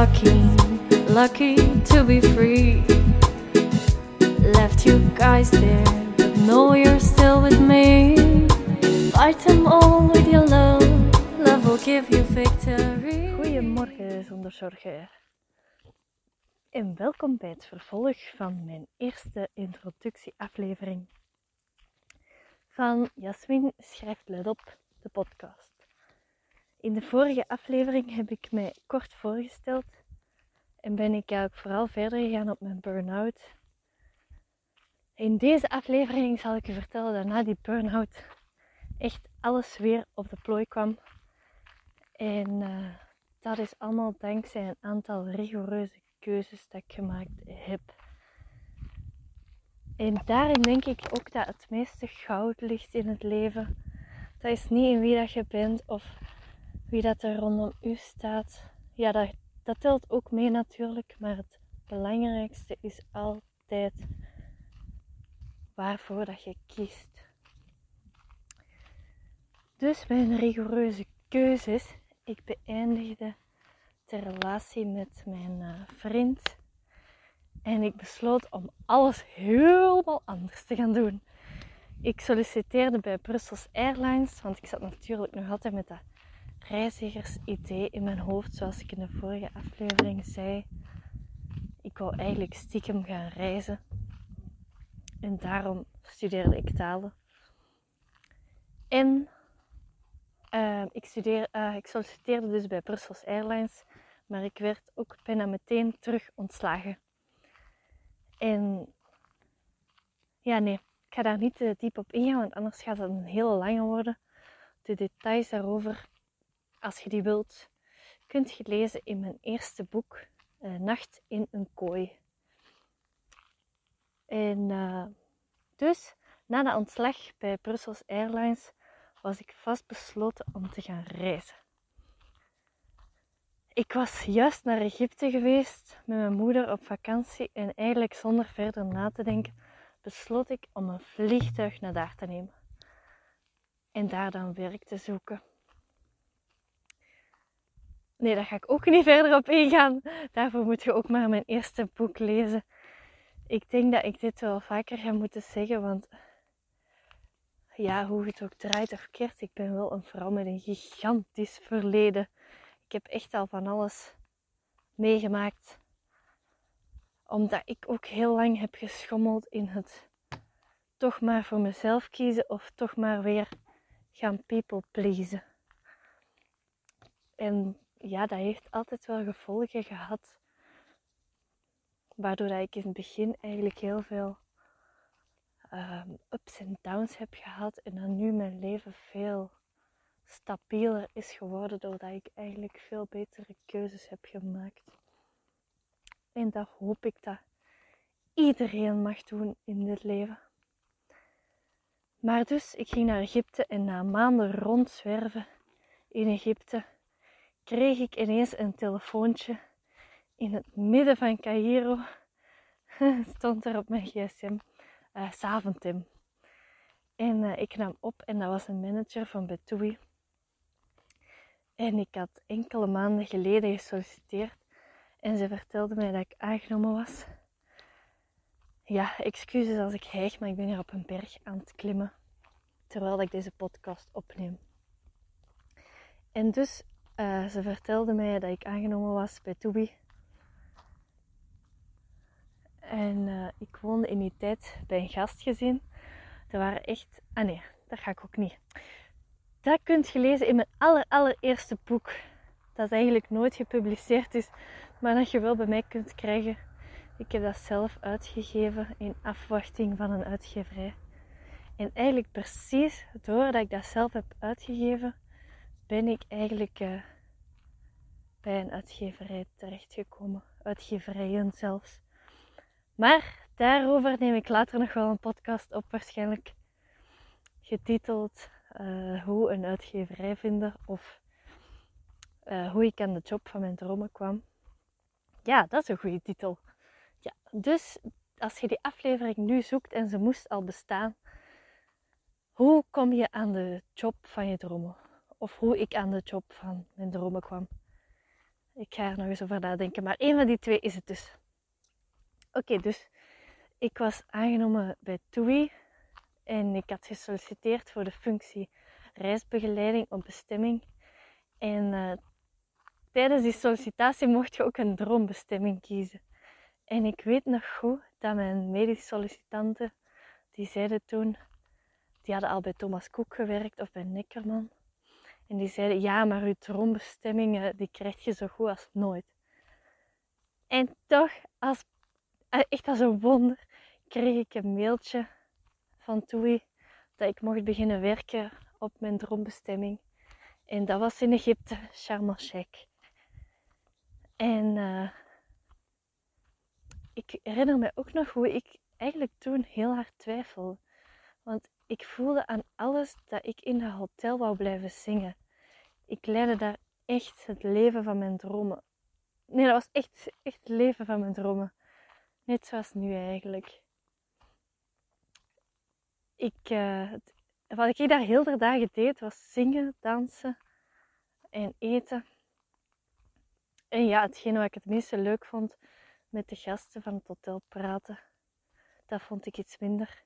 lucky, lucky to be free. Left you guys there, but know you're still with me. Fight them all with your love, love will give you victory. Goedemorgen zonder zorgen. En welkom bij het vervolg van mijn eerste introductieaflevering van Jasmin schrijft let op de podcast. In de vorige aflevering heb ik mij kort voorgesteld en ben ik eigenlijk vooral verder gegaan op mijn burn-out. In deze aflevering zal ik je vertellen dat na die burn-out echt alles weer op de plooi kwam. En uh, dat is allemaal dankzij een aantal rigoureuze keuzes dat ik gemaakt heb. En daarin denk ik ook dat het meeste goud ligt in het leven. Dat is niet in wie dat je bent of wie dat er rondom u staat. Ja, dat, dat telt ook mee natuurlijk, maar het belangrijkste is altijd waarvoor dat je kiest. Dus mijn rigoureuze keuzes. Ik beëindigde de relatie met mijn uh, vriend en ik besloot om alles helemaal anders te gaan doen. Ik solliciteerde bij Brussels Airlines, want ik zat natuurlijk nog altijd met dat reizigersidee in mijn hoofd, zoals ik in de vorige aflevering zei. Ik wou eigenlijk stiekem gaan reizen. En daarom studeerde ik talen. En uh, ik, studeer, uh, ik solliciteerde dus bij Brussels Airlines, maar ik werd ook bijna meteen terug ontslagen. En ja, nee, ik ga daar niet te diep op ingaan, want anders gaat het een hele lange worden. De details daarover, als je die wilt, kunt je lezen in mijn eerste boek, uh, Nacht in een kooi. En uh, dus, na de ontslag bij Brussels Airlines, was ik vastbesloten om te gaan reizen. Ik was juist naar Egypte geweest met mijn moeder op vakantie en eigenlijk zonder verder na te denken besloot ik om een vliegtuig naar daar te nemen en daar dan werk te zoeken. Nee, daar ga ik ook niet verder op ingaan. Daarvoor moet je ook maar mijn eerste boek lezen. Ik denk dat ik dit wel vaker ga moeten zeggen, want ja, hoe het ook draait of keert, ik ben wel een vrouw met een gigantisch verleden. Ik heb echt al van alles meegemaakt. Omdat ik ook heel lang heb geschommeld in het toch maar voor mezelf kiezen of toch maar weer gaan people pleasen. En ja, dat heeft altijd wel gevolgen gehad. Waardoor ik in het begin eigenlijk heel veel um, ups en downs heb gehad. En dan nu mijn leven veel stabieler is geworden doordat ik eigenlijk veel betere keuzes heb gemaakt. En dat hoop ik dat iedereen mag doen in dit leven. Maar dus, ik ging naar Egypte en na maanden rondzwerven in Egypte kreeg ik ineens een telefoontje in het midden van Cairo. Stond er op mijn gsm, uh, Saventim. En uh, ik nam op en dat was een manager van Betoui. En ik had enkele maanden geleden gesolliciteerd en ze vertelde mij dat ik aangenomen was. Ja, excuses als ik hijg, maar ik ben hier op een berg aan het klimmen terwijl ik deze podcast opneem. En dus, uh, ze vertelde mij dat ik aangenomen was bij Tobi. En uh, ik woonde in die tijd bij een gastgezin. Er waren echt... Ah nee, dat ga ik ook niet dat kunt je lezen in mijn aller, allereerste boek. Dat eigenlijk nooit gepubliceerd is, maar dat je wel bij mij kunt krijgen. Ik heb dat zelf uitgegeven in afwachting van een uitgeverij. En eigenlijk precies doordat ik dat zelf heb uitgegeven, ben ik eigenlijk uh, bij een uitgeverij terechtgekomen. Uitgeverijen zelfs. Maar daarover neem ik later nog wel een podcast op, waarschijnlijk getiteld uh, hoe een uitgeverij vinden of uh, hoe ik aan de job van mijn dromen kwam. Ja, dat is een goede titel. Ja, dus als je die aflevering nu zoekt en ze moest al bestaan, hoe kom je aan de job van je dromen? Of hoe ik aan de job van mijn dromen kwam. Ik ga er nog eens over nadenken. Maar één van die twee is het dus. Oké, dus ik was aangenomen bij TUI. En ik had gesolliciteerd voor de functie reisbegeleiding op bestemming. En uh, tijdens die sollicitatie mocht je ook een droombestemming kiezen. En ik weet nog goed dat mijn medische sollicitanten, die zeiden toen, die hadden al bij Thomas Cook gewerkt of bij Neckerman. En die zeiden, ja, maar uw droombestemmingen, die krijg je zo goed als nooit. En toch, als, eh, echt als een wonder, kreeg ik een mailtje van TUI dat ik mocht beginnen werken op mijn droombestemming. En dat was in Egypte, Sharm el-Sheikh. En uh, ik herinner me ook nog hoe ik eigenlijk toen heel hard twijfelde. Want ik voelde aan alles dat ik in dat hotel wou blijven zingen. Ik leidde daar echt het leven van mijn dromen. Nee, dat was echt, echt het leven van mijn dromen. Net zoals nu eigenlijk. Ik, uh, wat ik daar heel veel dagen deed, was zingen, dansen en eten. En ja, hetgene wat ik het meeste leuk vond, met de gasten van het hotel praten. Dat vond ik iets minder.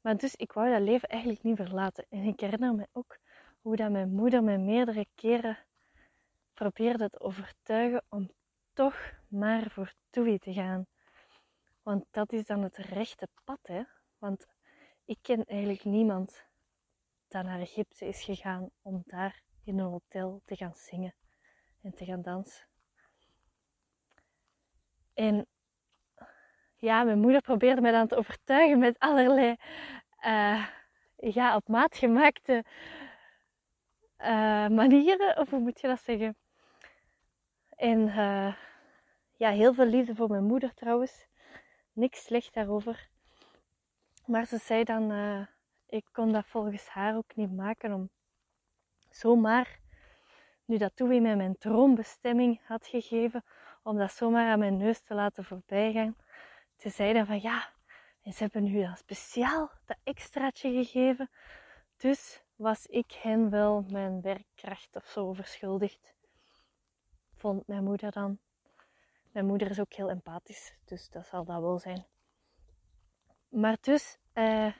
Maar dus ik wou dat leven eigenlijk niet verlaten. En ik herinner me ook hoe dat mijn moeder me meerdere keren probeerde te overtuigen om toch maar voor Toei te gaan. Want dat is dan het rechte pad, hè. Want ik ken eigenlijk niemand dat naar Egypte is gegaan om daar in een hotel te gaan zingen en te gaan dansen. En ja, mijn moeder probeerde me dan te overtuigen met allerlei uh, ja, op maat gemaakte uh, manieren, of hoe moet je dat zeggen? En uh, ja, heel veel liefde voor mijn moeder trouwens. Niks slecht daarover. Maar ze zei dan, ik kon dat volgens haar ook niet maken om zomaar, nu dat Toei mij mijn droombestemming had gegeven, om dat zomaar aan mijn neus te laten voorbijgaan. Ze zeiden van ja, ze hebben nu dan speciaal dat extraatje gegeven. Dus was ik hen wel mijn werkkracht of zo verschuldigd. Vond mijn moeder dan. Mijn moeder is ook heel empathisch, dus dat zal dat wel zijn. Maar dus, eh,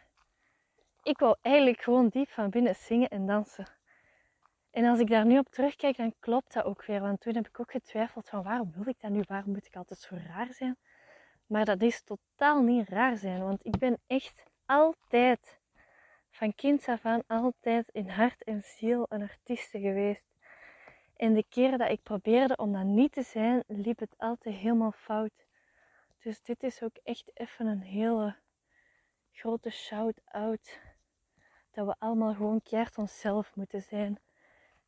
ik wou eigenlijk gewoon diep van binnen zingen en dansen. En als ik daar nu op terugkijk, dan klopt dat ook weer. Want toen heb ik ook getwijfeld van waarom wil ik dat nu? Waarom moet ik altijd zo raar zijn? Maar dat is totaal niet raar zijn. Want ik ben echt altijd, van kind af aan, altijd in hart en ziel een artieste geweest. En de keren dat ik probeerde om dat niet te zijn, liep het altijd helemaal fout. Dus dit is ook echt even een hele grote shout-out. Dat we allemaal gewoon keert onszelf moeten zijn.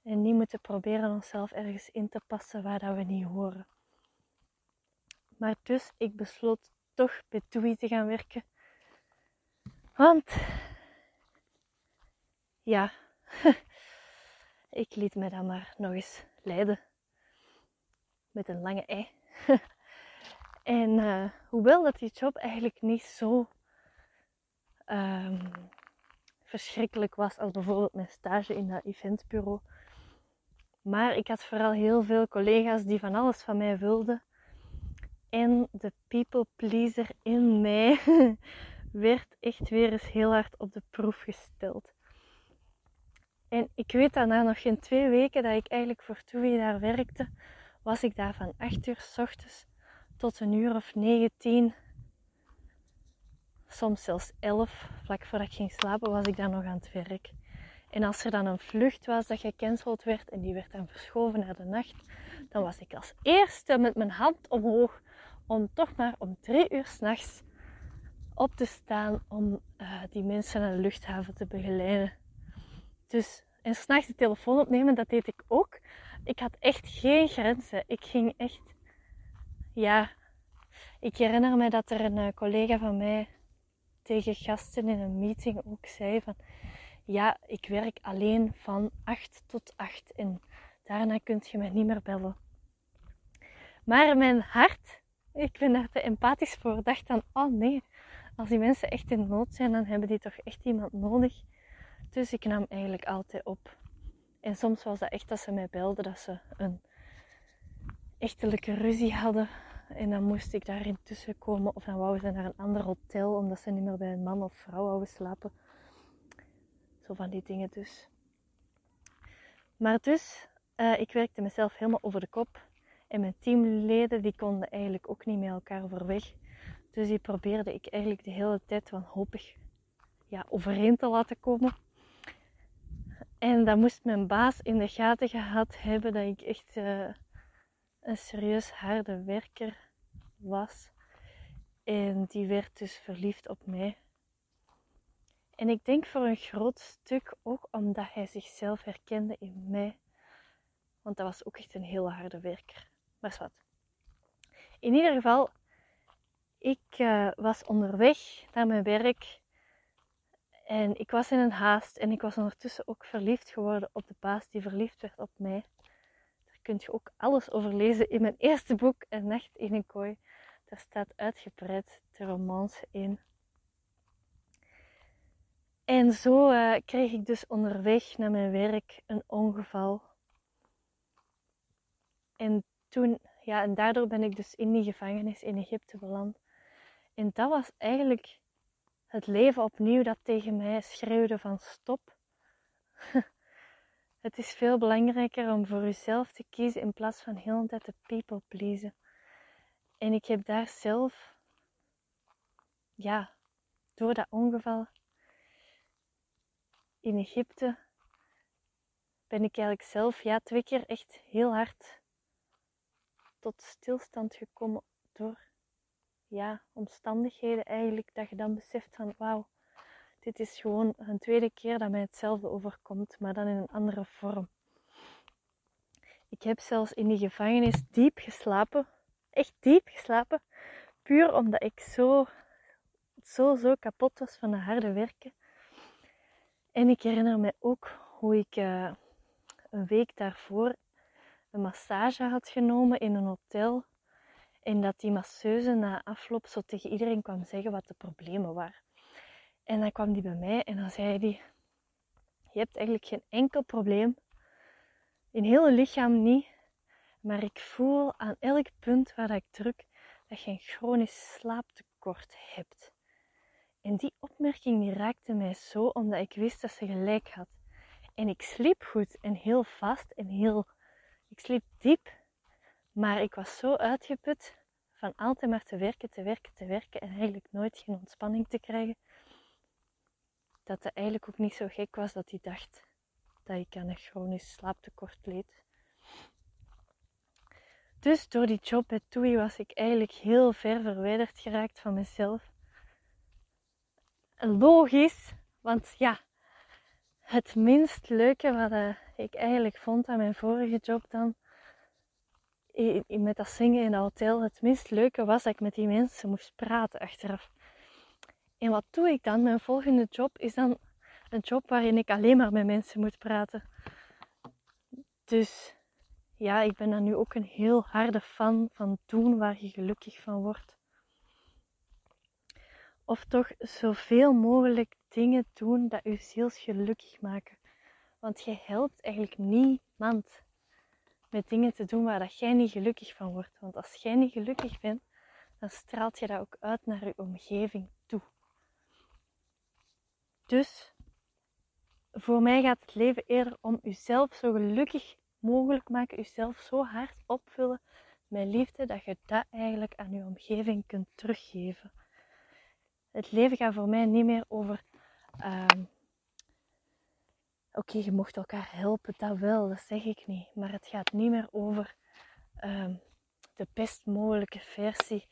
En niet moeten proberen onszelf ergens in te passen waar dat we niet horen. Maar dus, ik besloot toch bij TUI te gaan werken. Want, ja, ik liet me dan maar nog eens leiden. Met een lange ei. en uh, hoewel dat die job eigenlijk niet zo um, verschrikkelijk was als bijvoorbeeld mijn stage in dat eventbureau, maar ik had vooral heel veel collega's die van alles van mij wilden. En de people pleaser in mij werd echt weer eens heel hard op de proef gesteld. En ik weet dat na nog geen twee weken dat ik eigenlijk voor Toei daar werkte, was ik daar van 8 uur s ochtends tot een uur of 19, soms zelfs 11, vlak voordat ik ging slapen, was ik daar nog aan het werk. En als er dan een vlucht was dat gecanceld werd en die werd dan verschoven naar de nacht, dan was ik als eerste met mijn hand omhoog om toch maar om drie uur s'nachts op te staan om uh, die mensen naar de luchthaven te begeleiden. Dus, en s'nachts de telefoon opnemen, dat deed ik ook. Ik had echt geen grenzen. Ik ging echt, ja, ik herinner me dat er een uh, collega van mij tegen gasten in een meeting ook zei van ja, ik werk alleen van 8 tot 8 en daarna kunt je mij niet meer bellen. Maar mijn hart, ik ben daar te empathisch voor, dacht dan, oh nee, als die mensen echt in nood zijn, dan hebben die toch echt iemand nodig. Dus ik nam eigenlijk altijd op. En soms was dat echt dat ze mij belden, dat ze een echtelijke ruzie hadden. En dan moest ik daar intussen komen. Of dan wouden ze naar een ander hotel, omdat ze niet meer bij een man of vrouw wouden slapen. Zo van die dingen dus. Maar dus, uh, ik werkte mezelf helemaal over de kop. En mijn teamleden die konden eigenlijk ook niet met elkaar overweg. Dus die probeerde ik eigenlijk de hele tijd wanhopig ja, overeen te laten komen. En dan moest mijn baas in de gaten gehad hebben dat ik echt uh, een serieus harde werker was. En die werd dus verliefd op mij. En ik denk voor een groot stuk ook omdat hij zichzelf herkende in mij. Want dat was ook echt een heel harde werker. Maar wat. In ieder geval, ik uh, was onderweg naar mijn werk. En ik was in een haast. En ik was ondertussen ook verliefd geworden op de baas die verliefd werd op mij. Daar kunt je ook alles over lezen in mijn eerste boek, Een Nacht in een Kooi. Daar staat uitgebreid de romance in. En zo uh, kreeg ik dus onderweg naar mijn werk een ongeval. En toen, ja, en daardoor ben ik dus in die gevangenis in Egypte beland. En dat was eigenlijk het leven opnieuw dat tegen mij schreeuwde van stop. het is veel belangrijker om voor jezelf te kiezen in plaats van heel de tijd te people pleasen. En ik heb daar zelf, ja, door dat ongeval in Egypte, ben ik eigenlijk zelf ja, twee keer echt heel hard tot stilstand gekomen door ja, omstandigheden eigenlijk. Dat je dan beseft van wauw, dit is gewoon een tweede keer dat mij hetzelfde overkomt, maar dan in een andere vorm. Ik heb zelfs in die gevangenis diep geslapen echt diep geslapen. Puur omdat ik zo, zo, zo kapot was van de harde werken. En ik herinner me ook hoe ik uh, een week daarvoor een massage had genomen in een hotel. En dat die masseuse na afloop zo tegen iedereen kwam zeggen wat de problemen waren. En dan kwam die bij mij en dan zei hij: Je hebt eigenlijk geen enkel probleem. In heel je lichaam niet. Maar ik voel aan elk punt waar ik druk dat je een chronisch slaaptekort hebt. En die opmerking die raakte mij zo omdat ik wist dat ze gelijk had. En ik sliep goed en heel vast en heel. Ik sliep diep, maar ik was zo uitgeput van altijd maar te werken, te werken, te werken en eigenlijk nooit geen ontspanning te krijgen. Dat het eigenlijk ook niet zo gek was dat hij dacht dat ik aan een chronisch slaaptekort leed. Dus door die job bij TUI was ik eigenlijk heel ver verwijderd geraakt van mezelf. Logisch, want ja, het minst leuke wat uh, ik eigenlijk vond aan mijn vorige job dan, met dat zingen in het hotel, het minst leuke was dat ik met die mensen moest praten achteraf. En wat doe ik dan? Mijn volgende job is dan een job waarin ik alleen maar met mensen moet praten. Dus ja, ik ben dan nu ook een heel harde fan van doen waar je gelukkig van wordt. Of toch zoveel mogelijk dingen doen dat je ziels gelukkig maken. Want je helpt eigenlijk niemand met dingen te doen waar dat jij niet gelukkig van wordt. Want als jij niet gelukkig bent, dan straalt je dat ook uit naar je omgeving toe. Dus voor mij gaat het leven eerder om jezelf zo gelukkig mogelijk maken, jezelf zo hard opvullen met liefde dat je dat eigenlijk aan je omgeving kunt teruggeven. Het leven gaat voor mij niet meer over. Ehm, oké, je mocht elkaar helpen, dat wel, dat zeg ik niet. Maar het gaat niet meer over ehm, de best mogelijke versie.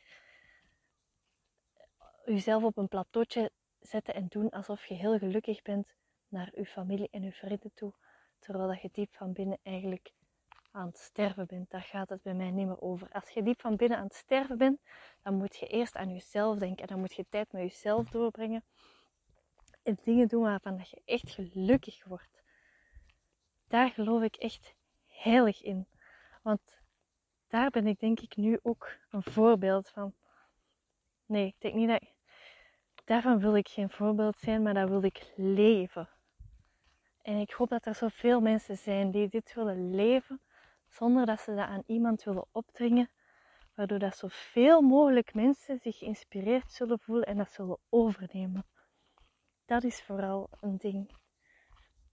Jezelf op een plateautje zetten en doen alsof je heel gelukkig bent naar je familie en je vrienden toe terwijl dat je diep van binnen eigenlijk aan het sterven bent. Daar gaat het bij mij niet meer over. Als je diep van binnen aan het sterven bent, dan moet je eerst aan jezelf denken en dan moet je tijd met jezelf doorbrengen en dingen doen waarvan dat je echt gelukkig wordt. Daar geloof ik echt heilig in. Want daar ben ik denk ik nu ook een voorbeeld van. Nee, ik denk niet dat. Daarvan wil ik geen voorbeeld zijn, maar daar wil ik leven. En ik hoop dat er zoveel mensen zijn die dit willen leven zonder dat ze dat aan iemand willen opdringen, waardoor dat zoveel mogelijk mensen zich geïnspireerd zullen voelen en dat zullen overnemen. Dat is vooral een ding.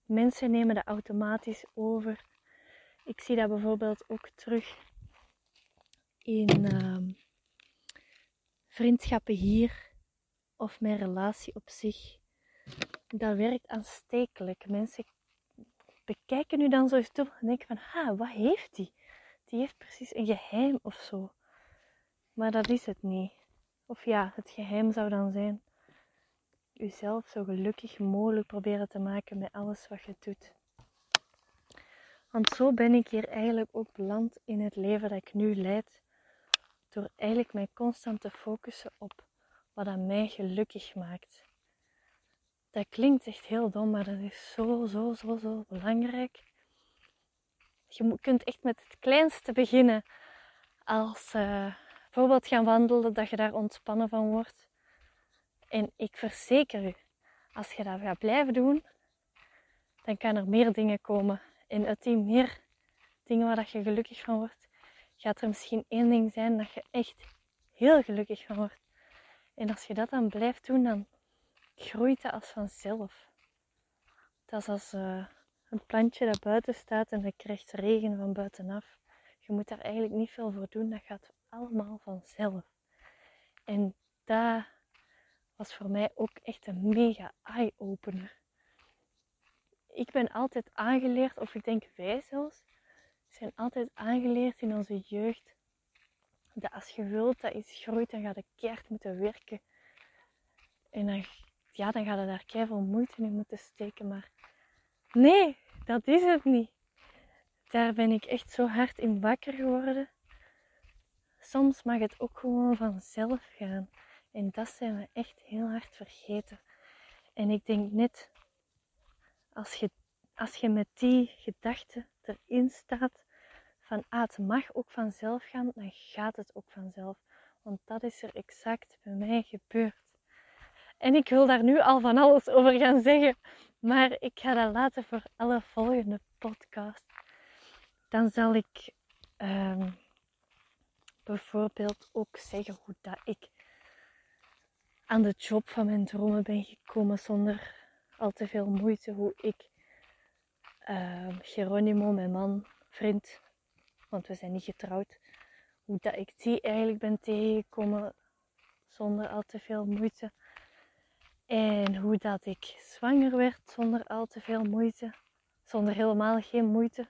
Mensen nemen dat automatisch over. Ik zie dat bijvoorbeeld ook terug in uh, vriendschappen hier of mijn relatie op zich. Dat werkt aanstekelijk. Mensen bekijken nu dan zo toe en denken van, ha, wat heeft die? Die heeft precies een geheim of zo. Maar dat is het niet. Of ja, het geheim zou dan zijn jezelf zo gelukkig mogelijk proberen te maken met alles wat je doet. Want zo ben ik hier eigenlijk ook beland in het leven dat ik nu leid. Door eigenlijk mij constant te focussen op wat aan mij gelukkig maakt. Dat klinkt echt heel dom, maar dat is zo, zo, zo, zo belangrijk. Je kunt echt met het kleinste beginnen. Als uh, bijvoorbeeld gaan wandelen, dat je daar ontspannen van wordt. En ik verzeker u, als je dat gaat blijven doen, dan kan er meer dingen komen. En uit die meer dingen waar dat je gelukkig van wordt, gaat er misschien één ding zijn dat je echt heel gelukkig van wordt. En als je dat dan blijft doen, dan groeit dat als vanzelf. Dat is als uh, een plantje dat buiten staat en dat krijgt regen van buitenaf. Je moet daar eigenlijk niet veel voor doen, dat gaat allemaal vanzelf. En dat was voor mij ook echt een mega eye-opener. Ik ben altijd aangeleerd, of ik denk wij zelfs, zijn altijd aangeleerd in onze jeugd dat als je wilt dat iets groeit, dan gaat je keihard moeten werken. En dan, ja, dan gaat je daar keihard moeite in moeten steken. Maar nee, dat is het niet. Daar ben ik echt zo hard in wakker geworden. Soms mag het ook gewoon vanzelf gaan. En dat zijn we echt heel hard vergeten. En ik denk net, als je, als je met die gedachte erin staat, van ah, het mag ook vanzelf gaan, dan gaat het ook vanzelf. Want dat is er exact bij mij gebeurd. En ik wil daar nu al van alles over gaan zeggen, maar ik ga dat laten voor alle volgende podcast. Dan zal ik ehm, bijvoorbeeld ook zeggen hoe dat ik aan de job van mijn dromen ben gekomen zonder al te veel moeite. Hoe ik uh, Geronimo, mijn man, vriend, want we zijn niet getrouwd, hoe dat ik die eigenlijk ben tegengekomen zonder al te veel moeite. En hoe dat ik zwanger werd zonder al te veel moeite, zonder helemaal geen moeite.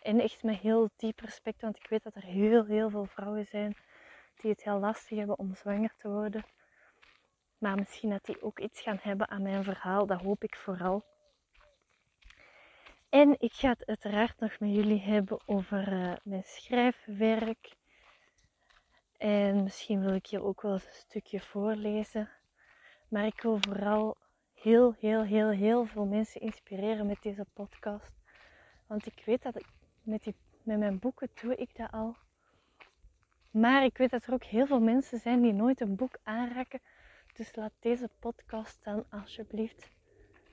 En echt met heel diep respect, want ik weet dat er heel, heel veel vrouwen zijn die het heel lastig hebben om zwanger te worden. Maar misschien dat die ook iets gaan hebben aan mijn verhaal, dat hoop ik vooral. En ik ga het uiteraard nog met jullie hebben over uh, mijn schrijfwerk. En misschien wil ik hier ook wel eens een stukje voorlezen. Maar ik wil vooral heel, heel, heel, heel veel mensen inspireren met deze podcast. Want ik weet dat ik met, die, met mijn boeken doe ik dat al. Maar ik weet dat er ook heel veel mensen zijn die nooit een boek aanraken. Dus laat deze podcast dan alsjeblieft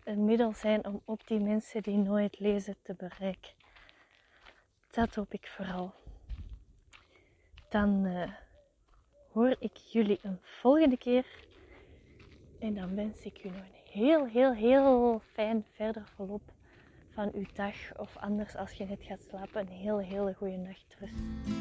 een middel zijn om ook die mensen die nooit lezen te bereiken. Dat hoop ik vooral. Dan uh, hoor ik jullie een volgende keer. En dan wens ik nog een heel, heel, heel fijn verder verloop van uw dag. Of anders als je net gaat slapen, een heel, hele goede nachtrust.